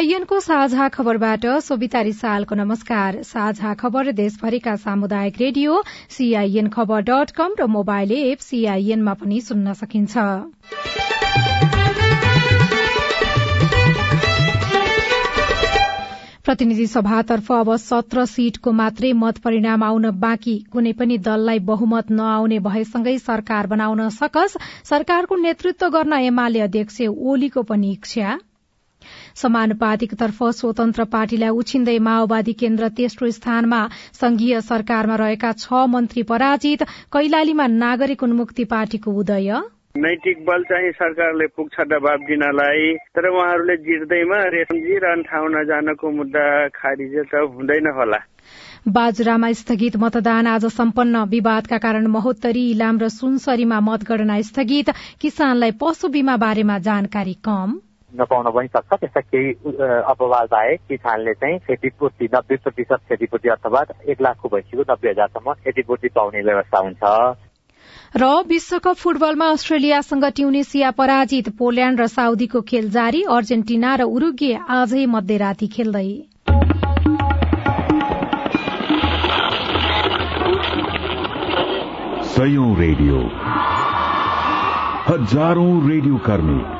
सीआईएनको साझा खबरबाट सोभिता रिसालको नमस्कार। साझा खबर देशभरिका सामुदायिक radio CIN khabar dot com र मोबाइल एप सीआईएनमा पनि सुन्न सकिन्छ। प्रतिनिधि सभातर्फ अब सत्र सीटको मात्रै मत परिणाम आउन बाँकी। कुनै पनि दललाई बहुमत नआउने भएसँगै सरकार बनाउन सकस। सरकारको नेतृत्व गर्न एमाले अध्यक्ष ओलीको पनि इच्छा। समानुपातिकतर्फ स्वतन्त्र पार्टीलाई उछिन्दै माओवादी केन्द्र तेस्रो स्थानमा संघीय सरकारमा रहेका छ मन्त्री पराजित। कैलालीमा नागरिक उन्मुक्ति पार्टीको उदय। नैतिक बल चाहिँ सरकारले पुग्छ दबाब दिनलाई तर उहाँहरूले जित्दैमा रेशमजी र ठाउँ नजानको मुद्दा खारिज त हुँदैन होला। बाजुरामा स्थगित मतदान आज सम्पन्न। विवादका कारण महोत्तरी इलाम र सुनसरीमा मतगणना स्थगित। किसानलाई पशु बीमा बारेमा जानकारी कम। नपाउन पनि सक्छ त्यस्ता केही अपवाद बाहेक किसानले चाहिँ क्षतिपूर्ति नब्बे प्रतिशत क्षतिपूर्ति अथवा एक लाखको भइसक्यो नब्बे हजारसम्म क्षतिपूर्ति पाउने व्यवस्था हुन्छ र विश्वकप फुटबलमा अस्ट्रेलियासँग ट्युनिसिया पराजित पोल्याण्ड र साउदीको खेल जारी अर्जेन्टिना र उरुगे आजै मध्यराती खेल्दै। रेडियो। हजारौं रेडियो कर्मी।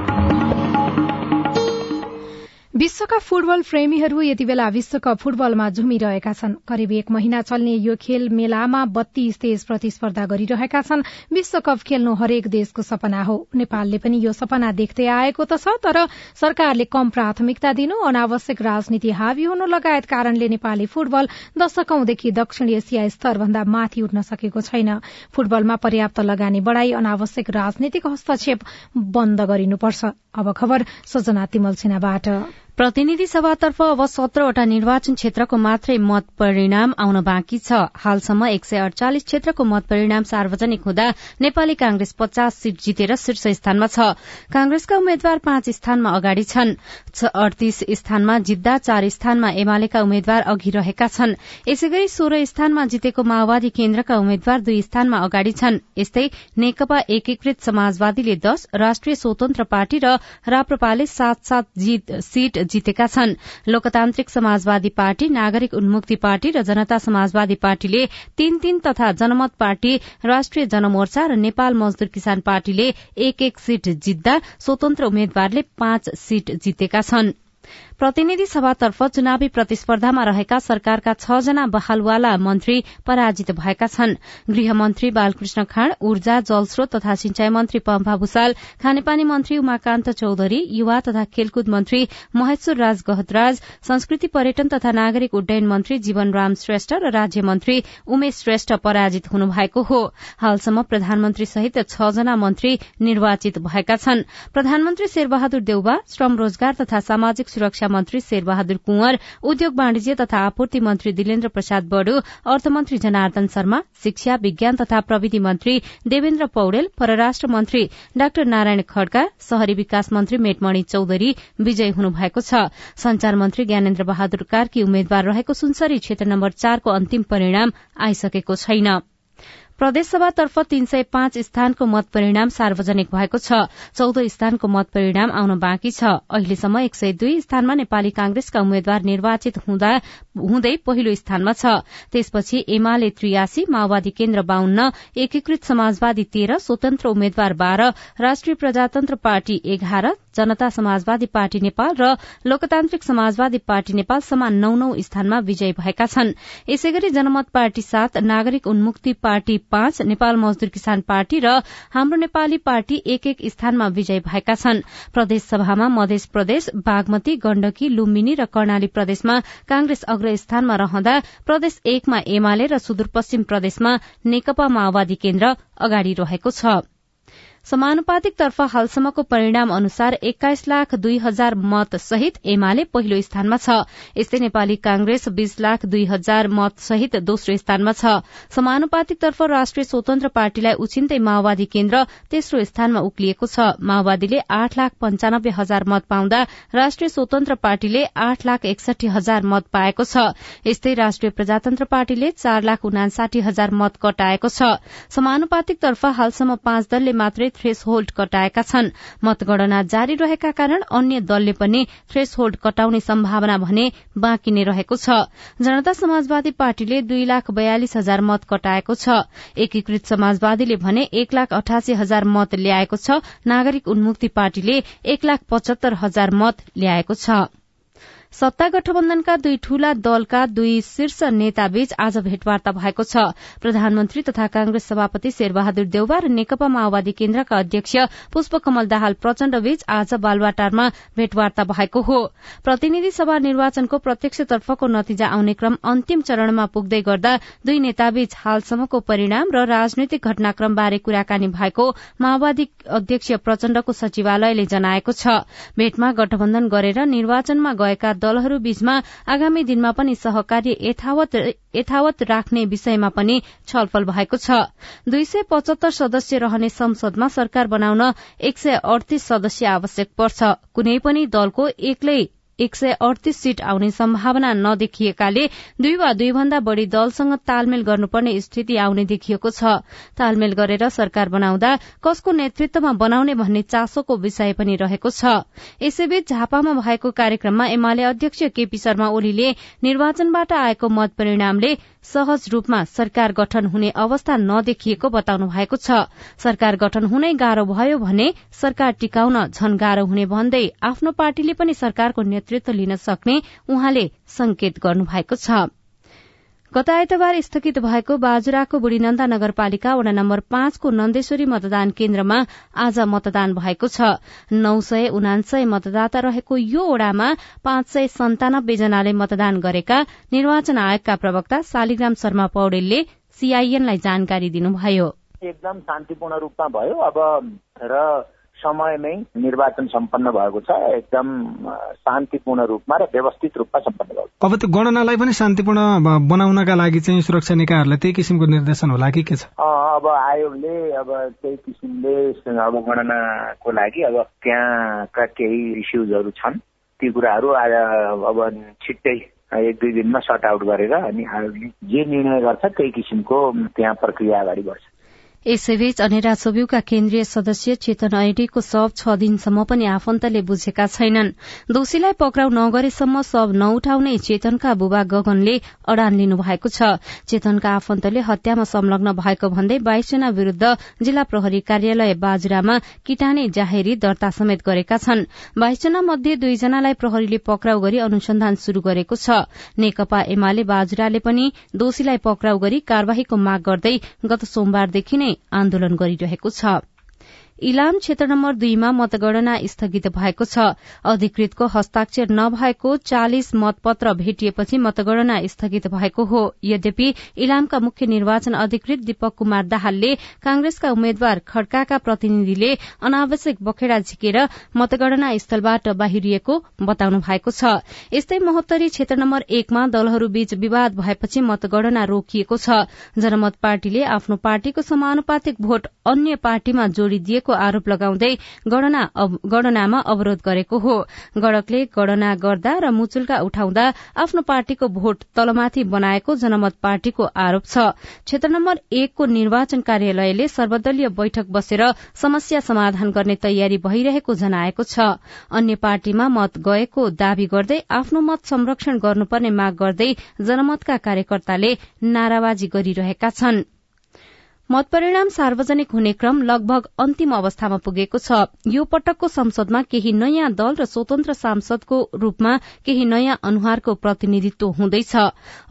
विश्वकप फुटबल प्रेमीहरू यति बेला विश्वकप फुटबलमा झुमिरहेका छन्। करिब एक महिना चल्ने यो खेल मेलामा बत्तीस देश प्रतिस्पर्धा गरिरहेका छन्। विश्वकप खेल्नु हरेक देशको सपना हो। नेपालले पनि यो सपना देख्दै आएको त छ तर सरकारले कम प्राथमिकता दिनु अनावश्यक राजनीति हावी हुनु लगायत कारणले नेपाली फुटबल दशकौंदेखि दक्षिण एसिया स्तरभन्दा माथि उठ्न सकेको छैन। फुटबलमा पर्याप्त लगानी बढ़ाई अनावश्यक राजनीतिक हस्तक्षेप बन्द गरिनुपर्छ। प्रतिनिधि सभातर्फ अब सत्रवटा निर्वाचन क्षेत्रको मात्रै मत परिणाम आउन बाँकी छ। हालसम्म एक सय अडचालिस क्षेत्रको मत परिणाम सार्वजनिक हुँदा नेपाली कांग्रेस पचास सीट जितेर शीर्ष स्थानमा छ। कांग्रेसका उम्मेद्वार पाँच स्थानमा अगाडि छन्। अडतीस स्थानमा जित्दा चार स्थानमा एमालेका उम्मेद्वार अघि रहेका छन्। यसै सोह्र स्थानमा जितेको माओवादी केन्द्रका उम्मेद्वार दुई स्थानमा अगाडि छन्। यस्तै नेकपा एकीकृत समाजवादीले दश राष्ट्रिय स्वतन्त्र पार्टी र राप्रपाले सात सात सीट जितेका छन्। लोकतान्त्रिक समाजवादी पार्टी नागरिक उन्मुक्ति पार्टी र जनता समाजवादी पार्टीले तीन तीन तथा जनमत पार्टी राष्ट्रिय जनमोर्चा र नेपाल मजदूर किसान पार्टीले एक एक सीट जित्दा स्वतन्त्र उम्मेद्वारले पाँच सीट जितेका छनृ। प्रतिनिधि सभातर्फ चुनावी प्रतिस्पर्धामा रहेका सरकारका छ जना बहालवाला मन्त्री पराजित भएका छन्। गृहमन्त्री बालकृष्ण खाँड ऊर्जा जलस्रोत तथा सिंचाई मन्त्री पम्फा भूषाल खानेपानी मन्त्री उमाकान्त चौधरी युवा तथा खेलकुद मन्त्री महेश्वर राज गहतराज संस्कृति पर्यटन तथा नागरिक उड्डयन मन्त्री जीवन राम श्रेष्ठ र राज्य मन्त्री उमेश श्रेष्ठ पराजित हुनुभएको हो। हालसम्म प्रधानमन्त्री सहित छ जना मन्त्री निर्वाचित भएका छन्। प्रधानमन्त्री शेरबहादुर देउबा श्रम रोजगार तथा सामाजिक सुरक्षा मन्त्री शेरबहादुर कुंवर उद्योग वाणिज्य तथा आपूर्ति मन्त्री दिलेन्द्र प्रसाद बडु अर्थमन्त्री जनार्दन शर्मा शिक्षा विज्ञान तथा प्रविधि मन्त्री देवेन्द्र पौडेल परराष्ट्र मन्त्री डाक्टर नारायण खड्का शहरी विकास मन्त्री मेटमणि चौधरी विजयी हुनुभएको छ। संचार मन्त्री ज्ञानेन्द्र बहादुर कार्की उम्मेद्वार रहेको सुनसरी क्षेत्र नम्बर चारको अन्तिम परिणाम आइसकेको छैन। प्रदेशसभातर्फ तीन सय पाँच स्थानको मत परिणाम सार्वजनिक भएको छ। चौध स्थानको मत परिणाम आउन बाँकी छ। अहिलेसम्म एक सय दुई स्थानमा नेपाली कांग्रेसका उम्मेद्वार निर्वाचित हुँदै पहिलो स्थानमा छ। त्यसपछि एमाले त्रियासी माओवादी केन्द्र बाहन्न एकीकृत समाजवादी तेह्र स्वतन्त्र उम्मेद्वार बाह्र राष्ट्रिय प्रजातन्त्र पार्टी एघार जनता समाजवादी पार्टी नेपाल र लोकतान्त्रिक समाजवादी पार्टी नेपाल समान नौ नौ स्थानमा विजयी भएका छन्। यसै गरी जनमत पार्टी सात नागरिक उन्मुक्ति पार्टी पाँच नेपाल मजदूर किसान पार्टी र हाम्रो नेपाली पार्टी एक एक स्थानमा विजयी भएका छन्। प्रदेश सभामा मध्य प्रदेश बागमती गण्डकी लुम्बिनी र कर्णाली प्रदेशमा कांग्रेस अग्र स्थानमा रहँदा प्रदेश एकमा एमाले र सुदूरपश्चिम प्रदेशमा नेकपा माओवादी केन्द्र अगाडि रहेको छ। समानुपातिक तर्फ हालसम्मको परिणाम अनुसार एक्काइस लाख दुई हजार मत सहित एमाले पहिलो स्थानमा छ। यस्तै नेपाली कांग्रेस बीस लाख दुई हजार मत सहित दोस्रो स्थानमा छ। समानुपातिक तर्फ राष्ट्रिय स्वतन्त्र पार्टीलाई उछिन्तै माओवादी केन्द्र तेस्रो स्थानमा उक्लिएको छ। माओवादीले आठ लाख पञ्चानब्बे हजार मत पाउँदा राष्ट्रिय स्वतन्त्र पार्टीले आठ लाख एकसठी हजार मत पाएको छ। यस्तै राष्ट्रिय प्रजातन्त्र पार्टीले चार लाख उनासाठी हजार मत कटाएको छ। समानुपातिक तर्फ हालसम्म पाँच दलले मात्रै थ्रेस होल्ड कटाएका छन्। मतगणना जारी रहेका कारण अन्य दलले पनि थ्रेस होल्ड कटाउने सम्भावना भने बाँकी नै रहेको छ। जनता समाजवादी पार्टीले दुई लाख बयालिस हजार मत कटाएको छ। एकीकृत समाजवादीले भने एक लाख अठासी हजार मत ल्याएको छ। नागरिक उन्मुक्ति पार्टीले एक लाख पचहत्तर हजार मत ल्याएको छ। सत्ता गठबन्धनका दुई ठूला दलका दुई शीर्ष नेताबीच आज भेटवार्ता भएको छ। प्रधानमन्त्री तथा कांग्रेस सभापति शेरबहादुर देउवा र नेकपा माओवादी केन्द्रका अध्यक्ष पुष्पकमल दाहाल प्रचण्डबीच आज बालुवाटारमा भेटवार्ता भएको हो। प्रतिनिधि सभा निर्वाचनको प्रत्यक्षतर्फको नतिजा आउने क्रम अन्तिम चरणमा पुग्दै गर्दा दुई नेताबीच हालसम्मको परिणाम र राजनैतिक घटनाक्रमबारे कुराकानी भएको माओवादी अध्यक्ष प्रचण्डको सचिवालयले जनाएको छ। भेटमा गठबन्धन गरेर निर्वाचनमा गएका दलहरू बीचमा आगामी दिनमा पनि सहकार्य यथावत राख्ने विषयमा पनि छलफल भएको छ। दुई सय पचहत्तर सदस्य रहने संसदमा सरकार बनाउन एक सय अडतीस सदस्य आवश्यक पर्छ। कुनै पनि दलको एक्लै एक सय अडतीस सीट आउने सम्भावना नदेखिएकाले दुई वा दुईभन्दा बढ़ी दलसँग तालमेल गर्नुपर्ने स्थिति आउने देखिएको छ। तालमेल गरेर सरकार बनाउँदा कसको नेतृत्वमा बनाउने भन्ने चासोको विषय पनि रहेको छ। यसैबीच झापामा भएको कार्यक्रममा एमाले अध्यक्ष केपी शर्मा ओलीले निर्वाचनबाट आएको मत परिणामले सहज रूपमा सरकार गठन हुने अवस्था नदेखिएको बताउनु भएको छ। सरकार गठन हुनै गाह्रो भयो भने सरकार टिकाउन झन गाह्रो हुने भन्दै आफ्नो पार्टीले पनि सरकारको नेतृत्व लिन सक्ने उहाँले संकेत गर्नुभएको छ। गत आइतबार स्थगित भएको बाजुराको बुढीनन्दा नगरपालिका वडा नम्बर पाँचको नन्देश्वरी मतदान केन्द्रमा आज मतदान भएको छ। नौ सय उनासय मतदाता रहेको यो वडामा पाँच सय सन्तानब्बे जनाले मतदान गरेका निर्वाचन आयोगका प्रवक्ता शालिग्राम शर्मा पौडेलले सीआईएनलाई जानकारी दिनुभयो। एकदम शान्तिपूर्ण रूपमा भयो। अब र समयमै निर्वाचन सम्पन्न भएको छ एकदम शान्तिपूर्ण रूपमा र व्यवस्थित रूपमा सम्पन्न भएको अब त्यो गणनालाई पनि शान्तिपूर्ण बनाउनका लागि चाहिँ सुरक्षा निकायहरूलाई त्यही किसिमको निर्देशन होला कि के छ? अब आयोगले अब त्यही किसिमले अब गणनाको लागि अब त्यहाँका केही इस्युजहरू छन्। ती कुराहरू अब छिट्टै एक दुई दिनमा सर्ट आउट गरेर अनि आयोगले जे निर्णय गर्छ त्यही किसिमको त्यहाँ प्रक्रिया अगाडि बढ्छ। यसैबीच अनेरा सोब्यूका केन्द्रीय सदस्य चेतन ऐडीको शव छ दिनसम्म पनि आफन्तले बुझेका छैनन्। दोषीलाई पक्राउ नगरेसम्म शव नउठाउने चेतनका बुबा गगनले अडान लिनु भएको छ। चेतनका आफन्तले हत्यामा संलग्न भएको भन्दै बाइसजना विरूद्ध जिल्ला प्रहरी कार्यालय बाजुरामा किटाने जाहेरी दर्ता समेत गरेका छन्। बाइसजना मध्ये दुईजनालाई प्रहरीले पक्राउ गरी अनुसन्धान शुरू गरेको छ। नेकपा एमाले बाजुराले पनि दोषीलाई पक्राउ गरी कार्यवाहीको माग गर्दै गत सोमबारदेखि नै आन्दोलन गरिरहेको छ। इलाम क्षेत्र नम्बर दुईमा मतगणना स्थगित भएको छ। अधिकृतको हस्ताक्षर नभएको चालिस मतपत्र भेटिएपछि मतगणना स्थगित भएको हो। यद्यपि इलामका मुख्य निर्वाचन अधिकृत दीपक कुमार दाहालले कांग्रेसका उम्मेद्वार खड्काका प्रतिनिधिले अनावश्यक बखेडा झिकेर मतगणना स्थलबाट बाहिरिएको बताउनु भएको छ। यस्तै महोत्तरी क्षेत्र नम्बर एकमा दलहरूबीच विवाद भएपछि मतगणना रोकिएको छ। जनमत पार्टीले आफ्नो पार्टीको समानुपातिक भोट अन्य पार्टीमा जोड़िदिएको आरोप लगाउँदै गणनामा अवरोध गरेको हो। गणकले गणना गर्दा र मुचुल्का उठाउँदा आफ्नो पार्टीको भोट तलमाथि बनाएको जनमत पार्टीको आरोप छ। क्षेत्र नम्बर एकको निर्वाचन कार्यालयले सर्वदलीय बैठक बसेर समस्या समाधान गर्ने तयारी भइरहेको जनाएको छ। अन्य पार्टीमा मत गएको दावी गर्दै आफ्नो मत संरक्षण गर्नुपर्ने माग गर्दै जनमतका कार्यकर्ताले नाराबाजी गरिरहेका छनृ। मतपरिणाम सार्वजनिक हुने क्रम लगभग अन्तिम अवस्थामा पुगेको छ। यो पटकको संसदमा केही नयाँ दल र स्वतन्त्र सांसदको रूपमा केही नयाँ अनुहारको प्रतिनिधित्व हुँदैछ।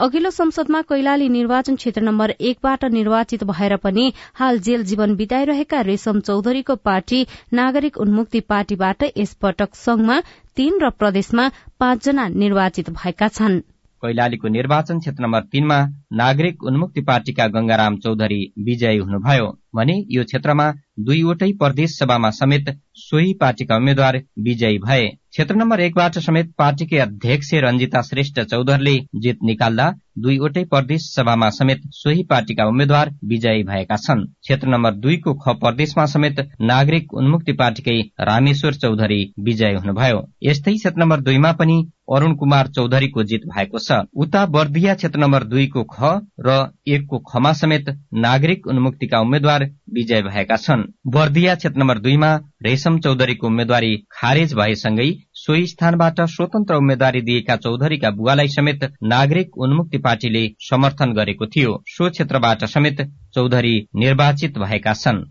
अघिल्लो संसदमा कैलाली निर्वाचन क्षेत्र नम्बर एकबाट निर्वाचित भएर पनि हाल जेल जीवन बिताइरहेका रेशम चौधरीको पार्टी नागरिक उन्मुक्ति पार्टीबाट यसपटक संघमा तीन र प्रदेशमा पाँचजना निर्वाचित भएका छन्। कैलालीको निर्वाचन क्षेत्र नम्बर तीनमा नागरिक उन्मुक्ति पार्टीका गंगाराम चौधरी विजयी हुनुभयो। भने यो क्षेत्रमा दुईवटै प्रदेश सभामा समेत सोही पार्टीका उम्मेद्वार विजयी भए। क्षेत्र नम्बर एकबाट समेत पार्टीकै अध्यक्ष रञ्जिता श्रेष्ठ चौधरीले जित निकाल्दा दुईवटै प्रदेश सभामा समेत सोही पार्टीका उम्मेद्वार विजयी भएका छन्। क्षेत्र नम्बर दुईको ख प्रदेशमा समेत नागरिक उन्मुक्ति पार्टीकै रामेश्वर चौधरी विजयी हुनुभयो। यस्तै क्षेत्र नम्बर दुईमा पनि अरूण कुमार चौधरीको जित भएको छ। उता बर्दिया क्षेत्र नम्बर दुईको ख र एकको खमा समेत नागरिक उन्मुक्तिका उम्मेद्वार विजय भएका छन्। बर्दिया क्षेत्र नम्बर दुईमा रेशम चौधरीको उम्मेद्वारी खारेज भएसँगै सोही स्थानबाट स्वतन्त्र उम्मेद्वारी दिएका चौधरीका बुवालाई समेत नागरिक उन्मुक्ति पार्टीले समर्थन गरेको थियो। सो क्षेत्रबाट समेत चौधरी निर्वाचित भएका छन्।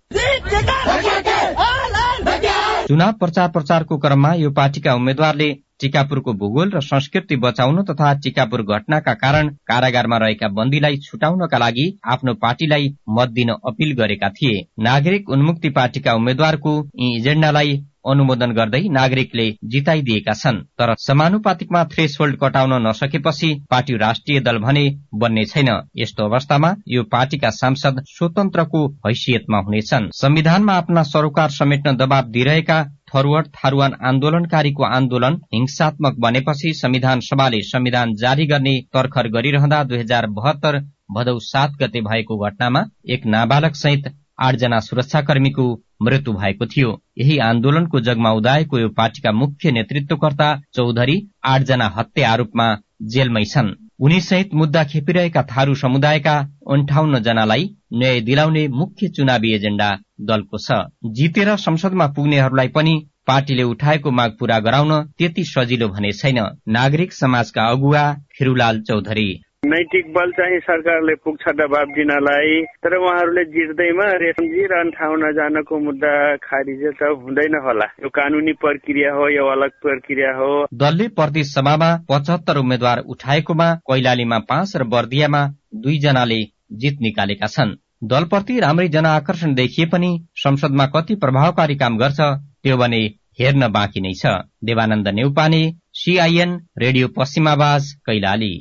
चुनाव प्रचार प्रचारको क्रममा यो पार्टीका उम्मेद्वारले टिकापुरको भूगोल र संस्कृति बचाउनु तथा टिकापुर घटनाका कारण कारागारमा रहेका बन्दीलाई छुटाउनका लागि आफ्नो पार्टीलाई मत दिन अपील गरेका थिए। नागरिक उन्मुक्ति पार्टीका उम्मेद्वारको यी एजेण्डालाई अनुमोदन गर्दै नागरिकले जिताइदिएका छन्। तर समानुपातिकमा थ्रेस होल्ड कटाउन नसकेपछि पार्टी राष्ट्रिय दल भने बन्ने छैन। यस्तो अवस्थामा यो पार्टीका सांसद स्वतन्त्रको हैसियतमा हुनेछन्। संविधानमा आफ्ना सरोकार समेट्न दबाव दिइरहेका थरुवट थारूवान आन्दोलनकारीको आन्दोलन हिंसात्मक बनेपछि संविधान सभाले संविधान जारी गर्ने तर्खर गरिरहँदा दुई हजार बहत्तर भदौ सात गते भएको घटनामा एक नाबालक सहित आठजना सुरक्षाकर्मीको मृत्यु भएको थियो। यही आन्दोलनको जगमा उदाएको यो पार्टीका मुख्य नेतृत्वकर्ता चौधरी आठजना हत्या आरोपमा जेलमै छन्। उनी सहित मुद्दा खेपिरहेका थारू समुदायका अन्ठाउन्न जनालाई न्याय दिलाउने मुख्य चुनावी एजेण्डा दलको छ। जितेर संसदमा पुग्नेहरूलाई पनि पार्टीले उठाएको माग पूरा गराउन त्यति सजिलो भने छैन। नागरिक समाजका अगुवा फिरुलाल चौधरी। नैतिक बल चाहिँ सरकारले पुग्छ दबाब दिनलाई तर उहाँहरूले जित्दैमा रेशमजी र ठाउँ नजानको मुद्दा खारिज त हुँदैन होला। यो कानुनी प्रक्रिया हो यो अलग प्रक्रिया हो। दलले प्रदेश सभामा पचहत्तर उम्मेद्वार उठाएकोमा कैलालीमा पाँच र बर्दियामा दुईजनाले जित निकालेका छन्। दलप्रति राम्रै जनआकर्षण देखिए पनि संसदमा कति प्रभावकारी काम गर्छ त्यो भने हेर्न बाँकी नै छ। Devanand Neupane CIN radio Paschimawaj Kailali.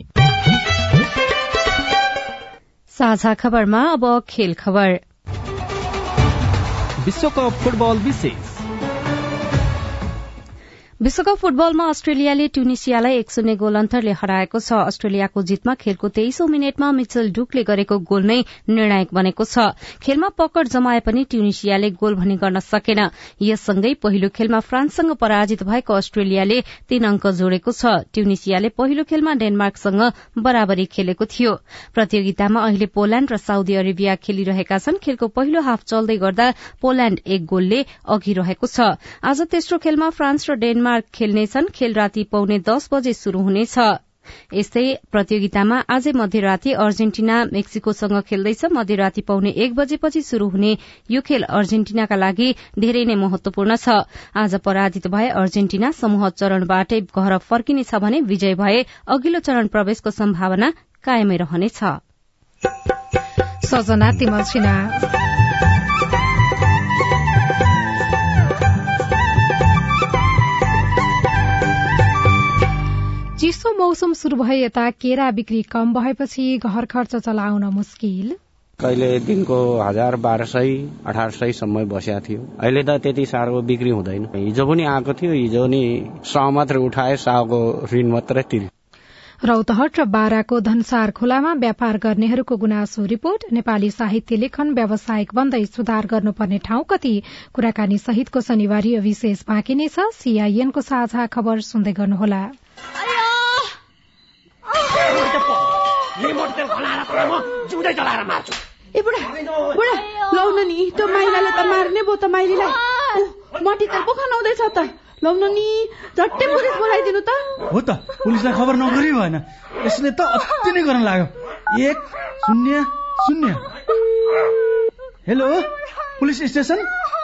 साझा खबरमा अब खेल खबर। विश्वकप फुटबल विशेष। विश्वकप फुटबलमा अस्ट्रेलियाले ट्युनिसियालाई एक शून्य गोल अन्तरले हराएको छ। अस्ट्रेलियाको जितमा खेलको तेइसौं मिनटमा मिचल डुकले गरेको गोल नै निर्णायक बनेको छ। खेलमा पकड जमाए पनि ट्युनिसियाले गोल भनी गर्न सकेन। यससँगै पहिलो खेलमा फ्रान्ससँग पराजित भएको अस्ट्रेलियाले तीन अंक जोडेको छ। ट्युनिसियाले पहिलो खेलमा डेनमार्कसँग बराबरी खेलेको थियो। प्रतियोगितामा अहिले पोल्याण्ड र साउदी अरेबिया खेलिरहेका छन्। खेलको पहिलो हाफ चल्दै गर्दा पोल्याण्ड एक गोलले अघि रहेको छ। आज तेस्रो खेलमा फ्रान्स र डेनमार्क डेनमार्क खेल्नेछन्। खेल राति पाउने दस बजे शुरू हुनेछ। यस्तै प्रतियोगितामा आजै मध्यराती अर्जेन्टिना मेक्सिकोसँग खेल्दैछ। मध्यराती पाउने एक बजेपछि शुरू हुने यो खेल अर्जेन्टिनाका लागि धेरै नै महत्वपूर्ण छ। आज पराजित भए अर्जेन्टिना समूह चरणबाटै घर फर्किनेछ भने विजय भए अघिल्लो चरण प्रवेशको सम्भावना कायमै रहनेछ। चिसो मौसम शुरू भए यता केरा बिक्री कम भएपछि घर खर्च चलाउन मुस्किल। कहिले दिनको हजार बाह्र सय अठार सयसम्म बसेको थियो। अहिले त त्यति साह्रो बिक्री हुँदैन। हिजो पनि आएको थियो हिजो नि सह मात्रै उठाए साहको ऋण मात्रै तिर्यो रौतहट र बाराको धनसार खोलामा व्यापार गर्नेहरूको गुनासो रिपोर्ट नेपाली साहित्य लेखन व्यावसायिक बन्दै सुधार गर्नुपर्ने ठाउँ कति? कुराकानी सहितको शनिबार विशेष बाँकी नै छ। सीआईएनको साझा खबर सुन्दै गर्नुहोला। ए बुढा बुढा लौन नि त्यो माइलाले त मार्ने भयो त माइलीलाई। मटी त पो खनाउँदैछ त। लौन नि झट्टै पुलिस बोलाइदिनु त। हो त पुलिसलाई खबर नगरी भएन। यसले त अति नै गर्न लाग्यो। एक शून्य शून्य। Hello police station?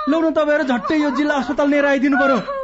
लौ न तपाईँहरू झट्टै यो जिल्ला अस्पताल लिएर आइदिनु पर्यो।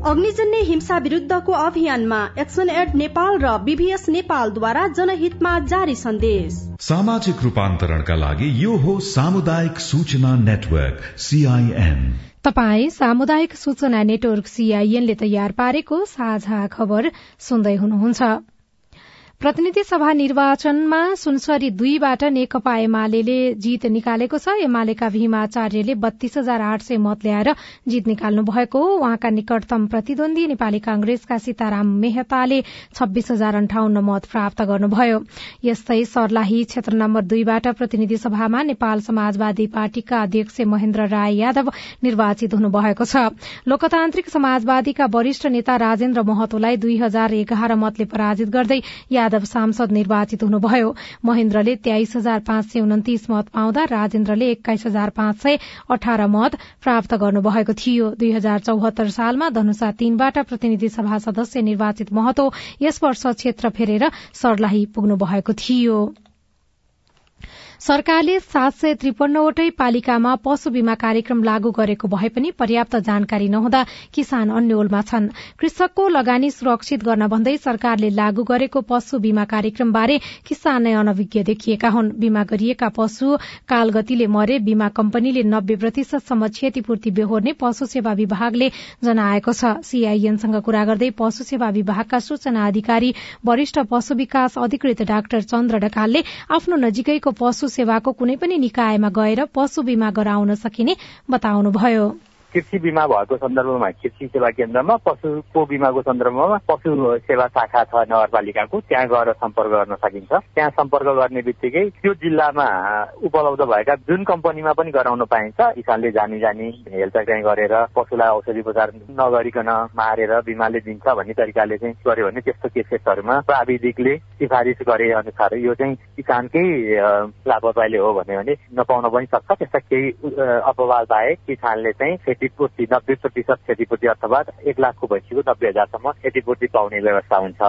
अग्निजन्य हिंसा विरूद्धको अभियानमा एक्सन एड नेपाल र बीभीएस नेपालद्वारा जनहितमा जारी सन्देश। सामाजिक रूपान्तरणका लागि यो हो सामुदायिक सूचना नेटवर्क सीआईएन तपाई सामुदायिक सूचना नेटवर्क सीआईएनले तयार पारेको साझा खबर सुन्दै हुनुहुन्छ। प्रतिनिधि सभा निर्वाचनमा सुनसरी दुईबाट नेकपा एमाले जीत निकालेको छ। एमालेका भीमाचार्यले बत्तीस हजार आठ सय मत ल्याएर जीत निकाल्नु भएको हो। उहाँका निकटतम प्रतिद्वन्दी नेपाली कांग्रेसका सीताराम मेहताले छब्बीस हजार अन्ठाउन्न मत प्राप्त गर्नुभयो। यस्तै सर्लाही क्षेत्र नम्बर दुईबाट प्रतिनिधि सभामा नेपाल समाजवादी पार्टीका अध्यक्ष महेन्द्र राय यादव निर्वाचित हुनुभएको छ। लोकतान्त्रिक समाजवादीका वरिष्ठ नेता राजेन्द्र महतोलाई दुई हजार एघार मतले पराजित गर्दै यादव सांसद निर्वाचित हुनुभयो। महेन्द्रले तेइस हजार पाँच सय उन्तिस मत पाउँदा राजेन्द्रले एक्काइस हजार पाँच सय अठार मत प्राप्त गर्नुभएको थियो। दुई हजार चौहत्तर सालमा धनुषा तीनबाट प्रतिनिधि सभा सदस्य निर्वाचित महतो यस वर्ष क्षेत्र फेरेर सर्लाही पुग्नु भएको थियो। सरकारले सात सय त्रिपन्नवटै पालिकामा पशु बीमा कार्यक्रम लागू गरेको भए पनि पर्याप्त जानकारी नहुँदा किसान अन्यलमा छन्। कृषकको लगानी सुरक्षित गर्न भन्दै सरकारले लागू गरेको पशु बीमा कार्यक्रमबारे किसान नै अनभिज्ञ देखिएका हुन्। बीमा गरिएका पशु कालगतिले मरे बीमा कम्पनीले नब्बे प्रतिशतसम्म क्षतिपूर्ति बेहोर्ने पशु सेवा विभागले जनाएको छ। सीआईएनसँग कुरा गर्दै पशु सेवा विभागका सूचना अधिकारी वरिष्ठ पशु विकास अधिकृत डाक्टर चन्द्र ढकालले आफ्नो नजिकैको पशु सेवाको कुनै पनि निकायमा गएर पशु बीमा गराउन सकिने बताउनुभयो। कृषि बिमा भएको सन्दर्भमा कृषि सेवा केन्द्रमा पशुको बिमाको सन्दर्भमा पशु सेवा शाखा छ नगरपालिकाको त्यहाँ गएर सम्पर्क गर्न सकिन्छ। त्यहाँ सम्पर्क गर्ने बित्तिकै त्यो जिल्लामा उपलब्ध भएका जुन कम्पनीमा पनि गराउन पाइन्छ किसानले जानी जानी हेलचाक्राइ गरेर पशुलाई औषधि उपचार नगरिकन मारेर बिमाले दिन्छ भन्ने तरिकाले चाहिँ गर्यो भने त्यस्तो केसेसहरूमा प्राविधिकले सिफारिस गरे अनुसार यो चाहिँ किसानकै लापरवाहीले हो भन्यो भने नपाउन पनि सक्छ। त्यस्ता केही अपवाद बाहेक किसानले चाहिँ क्षतिपूर्ति नब्बे प्रतिशत क्षतिपूर्ति अथवा एक लाखको भइसक्यो नब्बे हजारसम्म क्षतिपूर्ति पाउने व्यवस्था हुन्छ।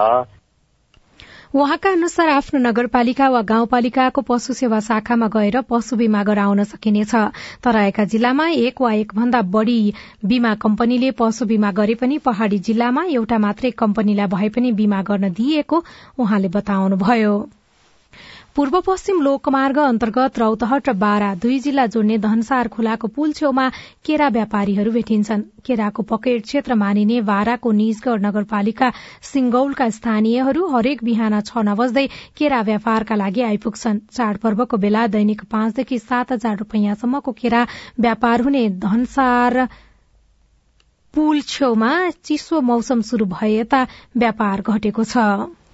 उहाँका अनुसार आफ्नो नगरपालिका वा गाउँपालिकाको पशु सेवा शाखामा गएर पशु बीमा गराउन सकिनेछ तराईका जिल्लामा एक वा एक भन्दा बढ़ी बीमा कम्पनीले पशु बीमा गरे पनि पहाड़ी जिल्लामा एउटा मात्रै कम्पनीलाई भए पनि बीमा गर्न दिइएको उहाँले बताउनुभयो। पूर्व पश्चिम लोकमार्ग अन्तर्गत रौतहट र बारा दुई जिल्ला जोड्ने धनसार खोलाको पुल छेउमा केरा व्यापारीहरू भेटिन्छन्। केराको पकेट क्षेत्र मानिने बाराको निजगढ़ नगरपालिका सिंगौलका स्थानीयहरू हरेक बिहान छ नबज्दै केरा व्यापारका लागि आइपुग्छन्। चाडपर्वको बेला दैनिक पाँचदेखि सात हजार रूपियाँसम्मको केरा व्यापार हुने धनसार पुल छेउमा चिसो मौसम शुरू भए यता व्यापार घटेको छ।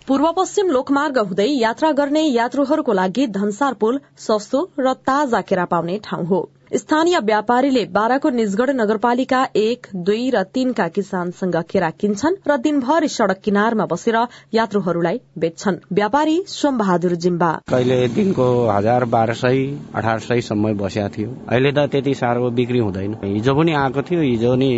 पूर्व पश्चिम लोकमार्ग हुँदै यात्रा गर्ने यात्रुहरूको लागि धनसार पुल सस्तो र ताजा केरा पाउने ठाउँ हो। स्थानीय व्यापारीले बाराको निजगढ़ नगरपालिका एक दुई र तीनका किसानसँग केरा किन्छन् र दिनभरि सड़क किनारमा बसेर यात्रुहरूलाई बेच्छन्। व्यापारी सोम बहादुर जिम्बा। कहिले दिनको हजार बाह्र सय अठार सयसम्म बसेको थियो। अहिले त त्यति साह्रो बिक्री हुँदैन। हिजो पनि आएको थियो हिजो नि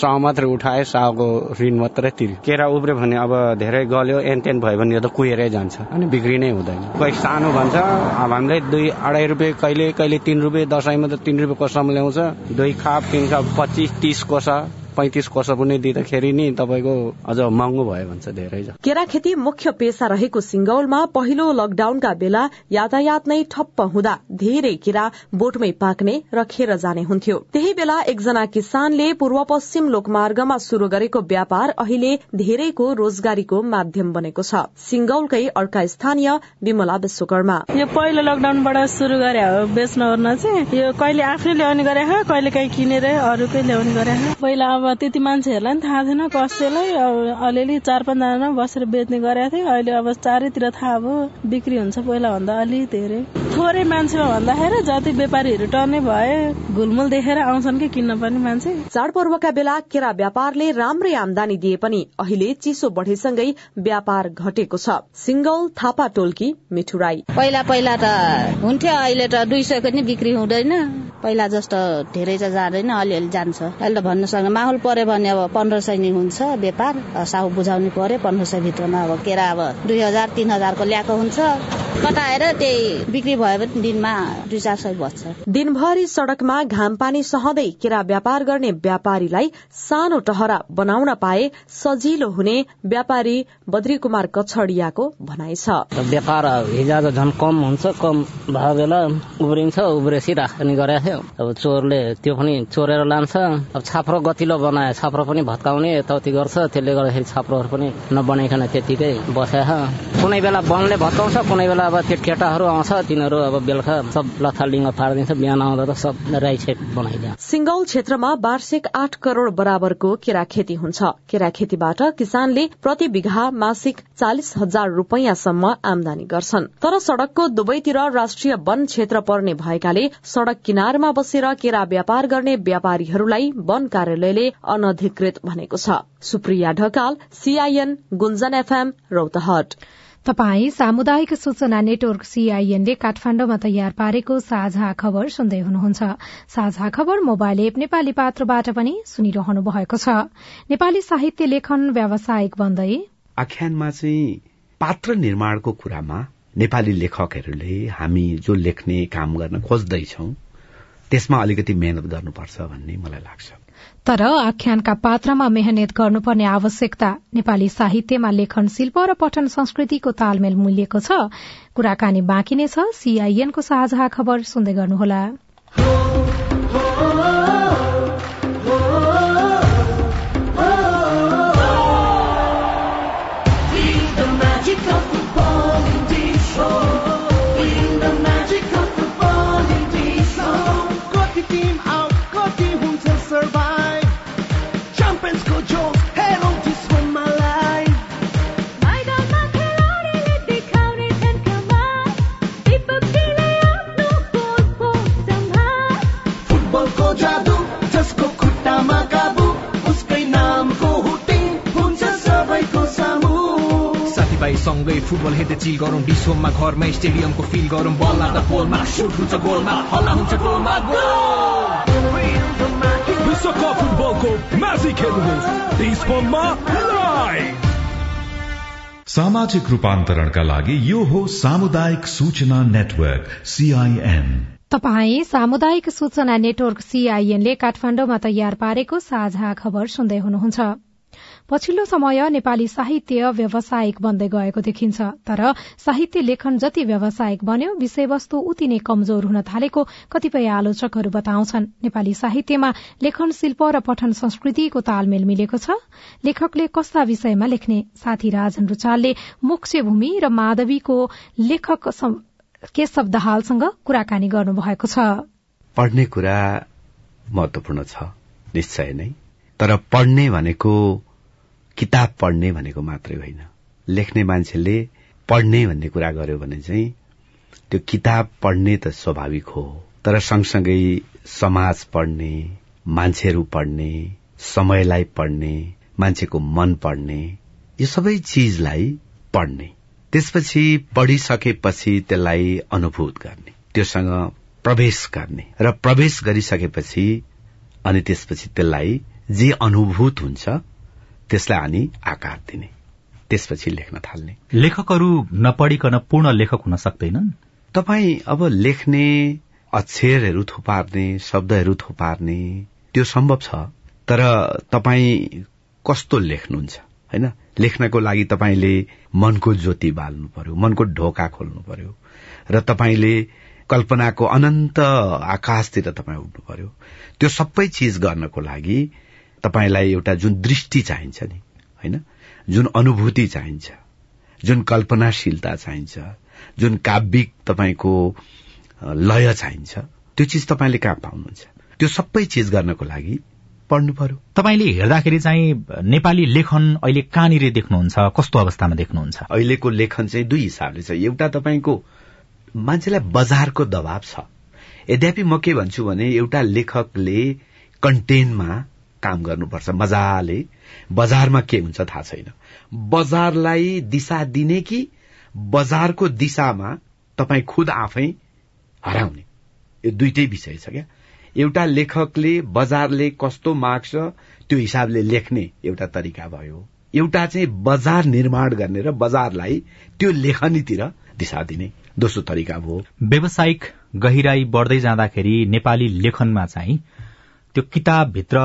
सह मात्रै उठाए साहको ऋण मात्रै तिर्यो। केरा उब्रियो भने अब धेरै गल्यो एनतेन भयो भने त कुहिरै जान्छ अनि बिक्री नै हुँदैन। कोही सानो भन्छ हामीले दुई अढाई रुपियाँ कहिले कहिले तिन रुपियाँ दसैँमा त तिन रुपियाँ कोसामा ल्याउँछ दुई खाप खाप पच्चिस तिस कोसा। पैँतिस कोष पनि दिँदाखेरि नि तपाईँको अझ महँगो भयो भन्छ धेरै केरा खेती मुख्य पेसा रहेको सिंगौलमा पहिलो लकडाउनका बेला यातायात नै ठप्प हुँदा धेरै केरा बोटमै पाक्ने र खेर जाने हुन्थ्यो। त्यही बेला एकजना किसानले पूर्व पश्चिम लोकमार्गमा शुरू गरेको व्यापार अहिले धेरैको रोजगारीको माध्यम बनेको छ। सिंगौलकै अर्का स्थानीय विमला विश्वकर्मा। यो पहिलो लकडाउनबाट सुरु गरे हो बेच्न ओर्न चाहिँ। यो कहिले आफै ल्याउने गरे कहिले काहीँ किनेर अरूकै ल्याउने गरे पहिला अब त्यति मान्छेहरूलाई पनि थाहा थिएन कसैलाई अलिअलि चार पाँचजना बसेर बेच्ने गरेका थिएँ। अहिले अब चारैतिर थाहा भयो बिक्री हुन्छ पहिला भन्दा अलि धेरै। थोरै मान्छे भन्दाखेरि जति व्यापारीहरू टर्ने भए घुलमुल देखेर आउँछन् कि किन्न पनि मान्छे। चाडपर्वका बेला केरा व्यापारले राम्रै आमदानी दिए पनि अहिले चिसो बढेसँगै व्यापार घटेको छ। सिंगौल थापा टोल्की मिठुराई। पहिला पहिला त हुन्थ्यो अहिले त दुई सयको नि बिक्री हुँदैन। पहिला जस्तो धेरै त जाँदैन अलिअलि जान्छ। अहिले त भन्नुसँग माहौल पर्यो भने अब पन्ध्र सय नै हुन्छ व्यापार साहु बुझाउनु पर्यो पन्ध्र सय भित्रमा अब केरा अब दुई हजार तिन हजारको ल्याएको हुन्छ। कटाएर त्यही बिक्री भयो भने दिनमा दुई चार सय बच्छ। दिनभरि सड़कमा घाम पानी सहँदै केरा व्यापार गर्ने व्यापारीलाई सानो टहरा बनाउन पाए सजिलो हुने व्यापारी बद्री कुमार कछडियाको भनाइ छ। व्यापार हिजो झन् कम हुन्छ कम भएको बेला उब्रिन्छ उब्रेसी राख्ने गरेको थियो। अब चोरले त्यो पनि चोरेर लान्छ। अब छाप्रो गतिलो बनाए छाप्रो पनि भत्काउने यताउति गर्छ त्यसले गर्दाखेरि छाप्रोहरू पनि नबनाइकन त्यतिकै बस्या कुनै बेला वनले भत्काउँछ कुनै बेला अब त्यो केटाहरू आउँछ तिनीहरू अब बेलुका सब लथालिङ्ग पारिदिन्छ बिहान आउँदा त सब राई साइड बनाइदिन्छ। सिंगौल क्षेत्रमा वार्षिक आठ करोड़ बराबरको केरा खेती हुन्छ। केरा खेतीबाट किसानले प्रति बिघा मासिक चालिस हजार रूपियाँसम्म आमदानी गर्छन्। तर सड़कको दुवैतिर राष्ट्रिय वन क्षेत्र पर्ने भएकाले सड़क किनारमा बसेर केरा व्यापार गर्ने व्यापारीहरूलाई वन कार्यालयले अनधिकृत भनेको छ। Supriya Dhakal CIN Gunjan FM Rautahat. तपाई सामुदायिक सूचना नेटवर्क सीआईएनले काठमाण्डुमा तयार पारेको साझा खबर सुन्दै हुनुहुन्छ। साझा खबर मोबाइल एप नेपाली पात्रबाट पनि सुनिरहनु भएको छ। नेपाली साहित्य लेखन व्यावसायिक बन्दै आख्यानमा चाहिँ पात्र निर्माणको कुरामा नेपाली लेखकहरूले हामी जो लेख्ने काम गर्न खोज्दैछौ त्यसमा अलिकति मेहनत गर्नुपर्छ भन्ने मलाई लाग्छ। तर आख्यानका पात्रमा मेहनत गर्नुपर्ने आवश्यकता नेपाली साहित्यमा लेखन शिल्प र पठन संस्कृतिको तालमेल मूल्यको छ। कुराकानी बाँकी नै छ। सीआईएनको साझा खबर सुन्दै गर्नुहोला। फुटबल हेर्दै चिल गरौँ विश्वमा घरमै स्टेडियमको फिल गरौँ। बल लाग्दा पोलमा सुट हुन्छ गोलमा हल्ला हुन्छ गोलमा विश्वकप फुटबलको म्याजिक हेर्नुहोस्। विश्वमा लाइभ सामाजिक रूपान्तरणका लागि यो हो सामुदायिक सूचना नेटवर्क सीआईएन तपाई सामुदायिक सूचना नेटवर्क सीआईएनले काठमाण्डुमा तयार पारेको साझा खबर सुन्दै हुनुहुन्छ। पछिल्लो समय नेपाली साहित्य व्यावसायिक बन्दै गएको देखिन्छ तर साहित्य लेखन जति व्यावसायिक बन्यो विषयवस्तु उति नै कमजोर हुन थालेको कतिपय आलोचकहरू बताउँछन्। नेपाली साहित्यमा लेखन शिल्प र पठन संस्कृतिको तालमेल मिलेको छ। लेखकले कस्ता विषयमा लेख्ने? साथी राजन रुचालले मोक्षभूमि र माधवीको लेखक केशव दहालसँग कुराकानी गर्नुभएको छ। पढ्ने कुरा महत्वपूर्ण छ निश्चय नै। तर पढ्ने भनेको किताब पढ्ने भनेको मात्रै होइन। लेख्ने मान्छेले पढ्ने भन्ने कुरा गर्यो भने चाहिँ त्यो किताब पढ्ने त स्वाभाविक हो तर सँगसँगै समाज पढ्ने मान्छेहरू पढ्ने समयलाई पढ्ने मान्छेको मन पढ्ने यो सबै चिजलाई पढ्ने। त्यसपछि पढिसकेपछि त्यसलाई अनुभूत गर्ने त्योसँग प्रवेश गर्ने र प्रवेश गरिसकेपछि अनि त्यसपछि त्यसलाई जे अनुभूत हुन्छ त्यसलाई अनि आकार दिने त्यसपछि लेख्न थाल्ने। लेखकहरू नपढिकन पूर्ण लेखक हुन सक्दैनन्? तपाईँ अब लेख्ने अक्षरहरू थुपार्ने शब्दहरू थुपार्ने त्यो सम्भव छ तर तपाईँ कस्तो लेख्नुहुन्छ होइन? लेख्नको लागि तपाईँले मनको ज्योति बाल्नु पर्यो मनको ढोका खोल्नु पर्यो र तपाईँले कल्पनाको अनन्त आकाशतिर तपाईँ उठ्नु पर्यो। त्यो सबै चिज गर्नको लागि तपाईँलाई एउटा जुन दृष्टि चाहिन्छ नि होइन? जुन अनुभूति चाहिन्छ जुन कल्पनाशीलता चाहिन्छ जुन काव्यिक तपाईँको लय चाहिन्छ त्यो चिज तपाईँले कहाँ पाउनुहुन्छ? त्यो सबै चिज गर्नको लागि पढ्नु पर्यो। तपाईँले हेर्दाखेरि चाहिँ नेपाली लेखन अहिले कहाँनिर देख्नुहुन्छ कस्तो अवस्थामा देख्नुहुन्छ? अहिलेको लेखन चाहिँ दुई हिसाबले छ। एउटा तपाईँको मान्छेलाई बजारको दबाव छ। यद्यपि म के भन्छु भने एउटा लेखकले कन्टेन्टमा काम गर्नुपर्छ। मजाले बजारमा के हुन्छ थाहा छैन। बजारलाई दिशा दिने कि बजारको दिशामा तपाईँ खुद आफै हराउने? यो दुइटै विषय छ क्या। एउटा लेखकले बजारले कस्तो माग्छ त्यो हिसाबले लेख्ने एउटा तरिका भयो। एउटा चाहिँ बजार निर्माण गर्ने र बजारलाई त्यो लेखनीतिर दिशा दिने। दोस्रो तरिका भयो व्यावसायिक गहिराई बढ्दै जाँदाखेरि नेपाली लेखनमा चाहिँ त्यो किताबभित्र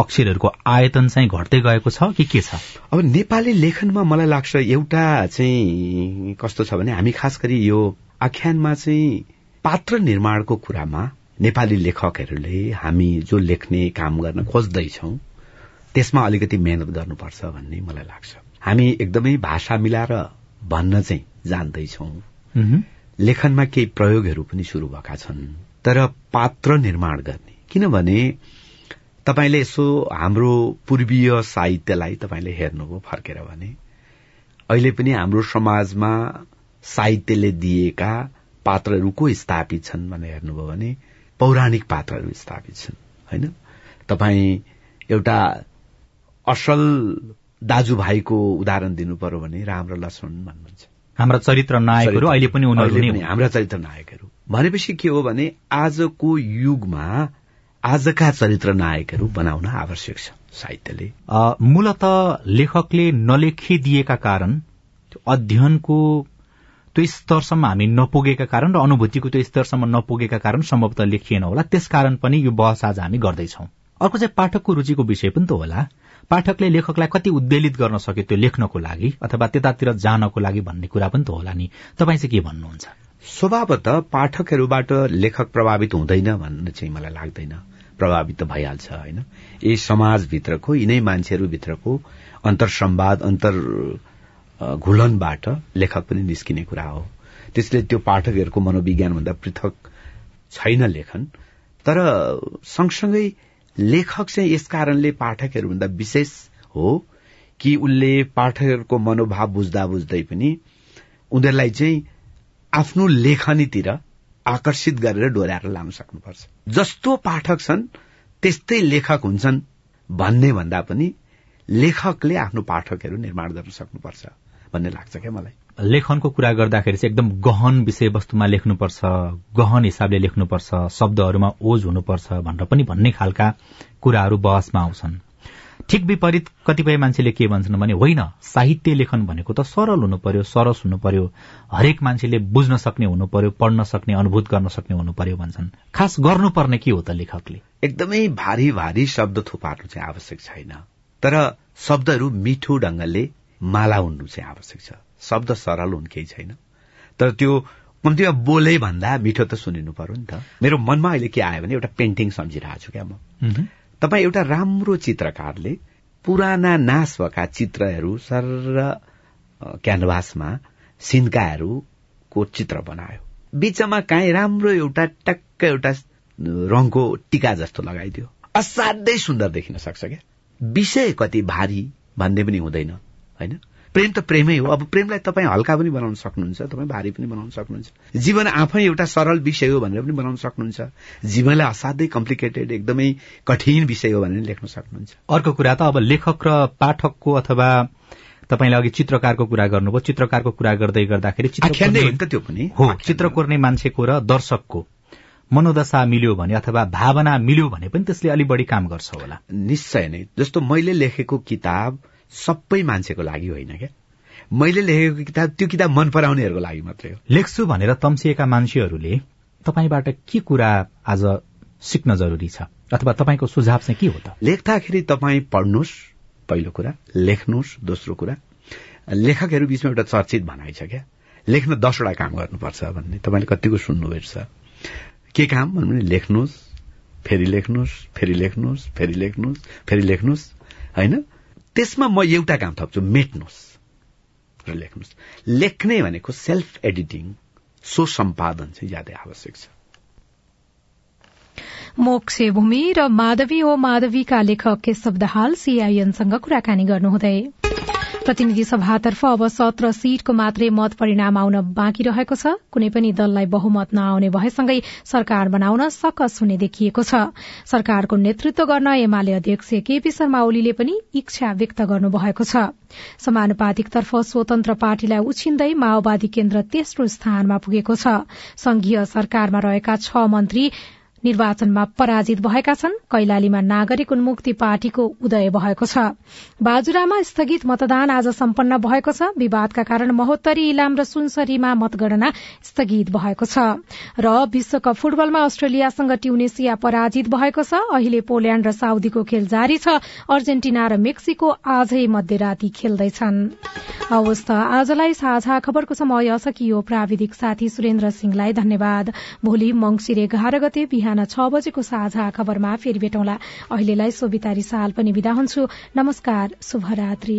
अक्षरहरूको आयतन चाहिँ घट्दै गएको छ कि के छ? अब नेपाली लेखनमा मलाई लाग्छ एउटा चाहिँ कस्तो छ भने हामी खास गरी यो आख्यानमा चाहिँ पात्र निर्माणको कुरामा नेपाली लेखकहरूले हामी जो लेख्ने काम गर्न खोज्दैछौ त्यसमा अलिकति मेहनत गर्नुपर्छ भन्ने मलाई लाग्छ। हामी एकदमै भाषा मिलाएर भन्न चाहिँ जान्दैछौ। लेखनमा केही प्रयोगहरू पनि शुरू भएका छन् तर पात्र निर्माण गर्ने। किनभने तपाईँले यसो हाम्रो पूर्वीय साहित्यलाई तपाईँले हेर्नुभयो फर्केर भने अहिले पनि हाम्रो समाजमा साहित्यले दिएका पात्रहरू को स्थापित छन् भनेर हेर्नुभयो भने पौराणिक पात्रहरू स्थापित छन् होइन? तपाईँ एउटा असल दाजुभाइको उदाहरण दिनु पर्यो भने राम र लक्ष्मण भन्नुहुन्छ। हाम्रा चरित्र नायकहरू अहिले पनि हाम्रा चरित्र नायकहरू। भनेपछि के हो भने आजको युगमा आजका चरित्र नायकहरू बनाउन आवश्यक छ साहित्यले। मूलत लेखकले नलेखिदिएका कारण अध्ययनको त्यो स्तरसम्म हामी नपुगेका कारण र अनुभूतिको त्यो स्तरसम्म नपुगेका कारण सम्भवतः लेखिएन होला। त्यसकारण पनि यो बहस आज हामी गर्दैछौ। अर्को चाहिँ पाठकको रुचिको विषय पनि त होला। पाठकले लेखकलाई कति उद्वेलित गर्न सक्यो त्यो लेख्नको लागि अथवा त्यतातिर जानको लागि भन्ने कुरा पनि त होला नि। तपाईँ चाहिँ के भन्नुहुन्छ? स्वभावत पाठकहरूबाट लेखक प्रभावित हुँदैन भन्ने चाहिँ मलाई लाग्दैन। प्रभावित भइहाल्छ होइन? यही समाजभित्रको यिनै मान्छेहरूभित्रको अन्तर सम्वाद अन्तर घुलनबाट लेखक पनि निस्किने कुरा हो। त्यसले त्यो पाठकहरूको मनोविज्ञानभन्दा पृथक छैन लेखन। तर सँगसँगै लेखक चाहिँ यस कारणले पाठकहरूभन्दा विशेष हो कि उसले पाठकहरूको मनोभाव बुझ्दा बुझ्दै पनि उनीहरूलाई चाहिँ आफ्नो लेखनीतिर आकर्षित गरेर डोर्याएर लान सक्नुपर्छ। जस्तो पाठक छन् त्यस्तै लेखक हुन्छन् भन्ने भन्दा पनि लेखकले आफ्नो पाठकहरू निर्माण गर्न सक्नुपर्छ भन्ने लाग्छ क्या मलाई। लेखनको कुरा गर्दाखेरि चाहिँ एकदम गहन विषयवस्तुमा लेख्नुपर्छ गहन हिसाबले लेख्नुपर्छ शब्दहरूमा ओज हुनुपर्छ भनेर पनि भन्ने खालका कुराहरू बहसमा आउँछन्। ठिक विपरीत कतिपय मान्छेले के भन्छन् भने होइन साहित्य लेखन भनेको त सरल हुनु पर्यो सरस हुनु पर्यो हरेक मान्छेले बुझ्न सक्ने हुनु पर्यो पढ्न सक्ने अनुभूत गर्न सक्ने हुनु पर्यो भन्छन्। खास गर्नुपर्ने के हो त लेखकले? एकदमै भारी भारी शब्द थुपार्नु चाहिँ आवश्यक छैन। तर शब्दहरू मिठो ढंगले माला हुनु चाहिँ आवश्यक छ। शब्द सरल हुन् केही छैन। तर त्यो कम्तीमा बोले भन्दा मिठो त सुनिनु पर्यो नि त। मेरो मनमा अहिले के आयो भने एउटा पेन्टिङ सम्झिरहेको छु क्या म। तपाईँ एउटा राम्रो चित्रकारले पुराना नाश भएका चित्रहरू सर क्यानभासमा सिन्काहरूको चित्र बनायो। बीचमा काहीँ राम्रो एउटा टक्क एउटा रङको टिका जस्तो लगाइदियो। असाध्यै सुन्दर देखिन सक्छ क्या? विषय कति भारी भन्ने पनि हुँदैन होइन? प्रेम त प्रेमै हो। अब प्रेमलाई तपाईँ हल्का पनि बनाउन सक्नुहुन्छ तपाईँ भारी पनि बनाउन सक्नुहुन्छ। जीवन आफै एउटा सरल विषय हो भनेर पनि बनाउन सक्नुहुन्छ। जीवनलाई असाध्यै कम्प्लिकेटेड एकदमै कठिन विषय हो भनेर लेख्न सक्नुहुन्छ। अर्को कुरा त अब लेखक र पाठकको अथवा तपाईँले अघि चित्रकारको कुरा गर्नुभयो। चित्रकारको कुरा गर्दै गर्दाखेरि त्यो पनि। हो चित्र कोर्ने मान्छेको र दर्शकको। मनोदशा मिल्यो भने अथवा भावना मिल्यो भने पनि त्यसले अलि बढी काम गर्छ होला। निश्चय नै। जस्तो मैले लेखेको किताब सबै मान्छेको लागि होइन क्या। मैले लेखेको किताब त्यो किताब मन पराउनेहरूको लागि मात्रै हो। लेख्छु भनेर तम्सिएका मान्छेहरूले तपाईँबाट के कुरा आज सिक्न जरुरी छ? अथवा तपाईँको सुझाव चाहिँ के हो त? लेख्दाखेरि तपाईँ पढ्नुहोस् पहिलो कुरा। लेख्नुहोस् दोस्रो कुरा। लेखकहरू बीचमा एउटा चर्चित भनाइ छ क्या। लेख्न दसवटा काम गर्नुपर्छ भन्ने। तपाईँले कतिको सुन्नुभएको छ के काम? भन्नु भने लेख्नुहोस् फेरि लेख्नुहोस् फेरि लेख्नुहोस् फेरि लेख्नुहोस् फेरि लेख्नुहोस्। होइन? त्यसमा म एउटा काम थप्छु मेट्नुहोस् र लेख्नुहोस्। लेख्ने भनेको सेल्फ एडिटिङ सो सम्पादन चाहिँ ज्यादै आवश्यक छ। मोक्षे भूमि र माधवी ओ माधवीका लेखक केशव दाहाल सीआईएनसँग कुराकानी गर्नुहुँदै। प्रतिनिधि सभातर्फ अब सत्र सीटको मात्रै मत परिणाम आउन बाँकी रहेको छ। कुनै पनि दललाई बहुमत नआउने भएसँगै सरकार बनाउन सकस हुने देखिएको छ। सरकारको नेतृत्व गर्न एमाले अध्यक्ष केपी शर्मा ओलीले पनि इच्छा व्यक्त गर्नुभएको छ। समानुपातिकतर्फ स्वतन्त्र पार्टीलाई उछिन्दै माओवादी केन्द्र तेस्रो स्थानमा पुगेको छ। संघीय सरकारमा रहेका छ मन्त्री निर्वाचनमा पराजित भएका छन्। कैलालीमा नागरिक उन्मुक्ति पार्टीको उदय भएको छ। बाजुरामा स्थगित मतदान आज सम्पन्न भएको छ। विवादका कारण महोत्तरी इलाम र सुनसरीमा मतगणना स्थगित भएको छ। र विश्वकप फुटबलमा अस्ट्रेलियासँग ट्युनेसिया पराजित भएको छ। अहिले पोल्याण्ड र साउदीको खेल जारी छ। अर्जेन्टिना र मेक्सिको आजै मध्यराती खेल्दैछन्। आजलाई साझा खबरको समय सकियो प्राविधिक साथी सुरेन्द्र सिंहलाई धन्यवाद। भोलि मंगिर एघार गते बिहान बिहान छ बजेको साझा खबरमा फेरि भेटौँला। अहिलेलाई सोभितारी साल पनि विदा हुन्छु। नमस्कार शुभरात्री।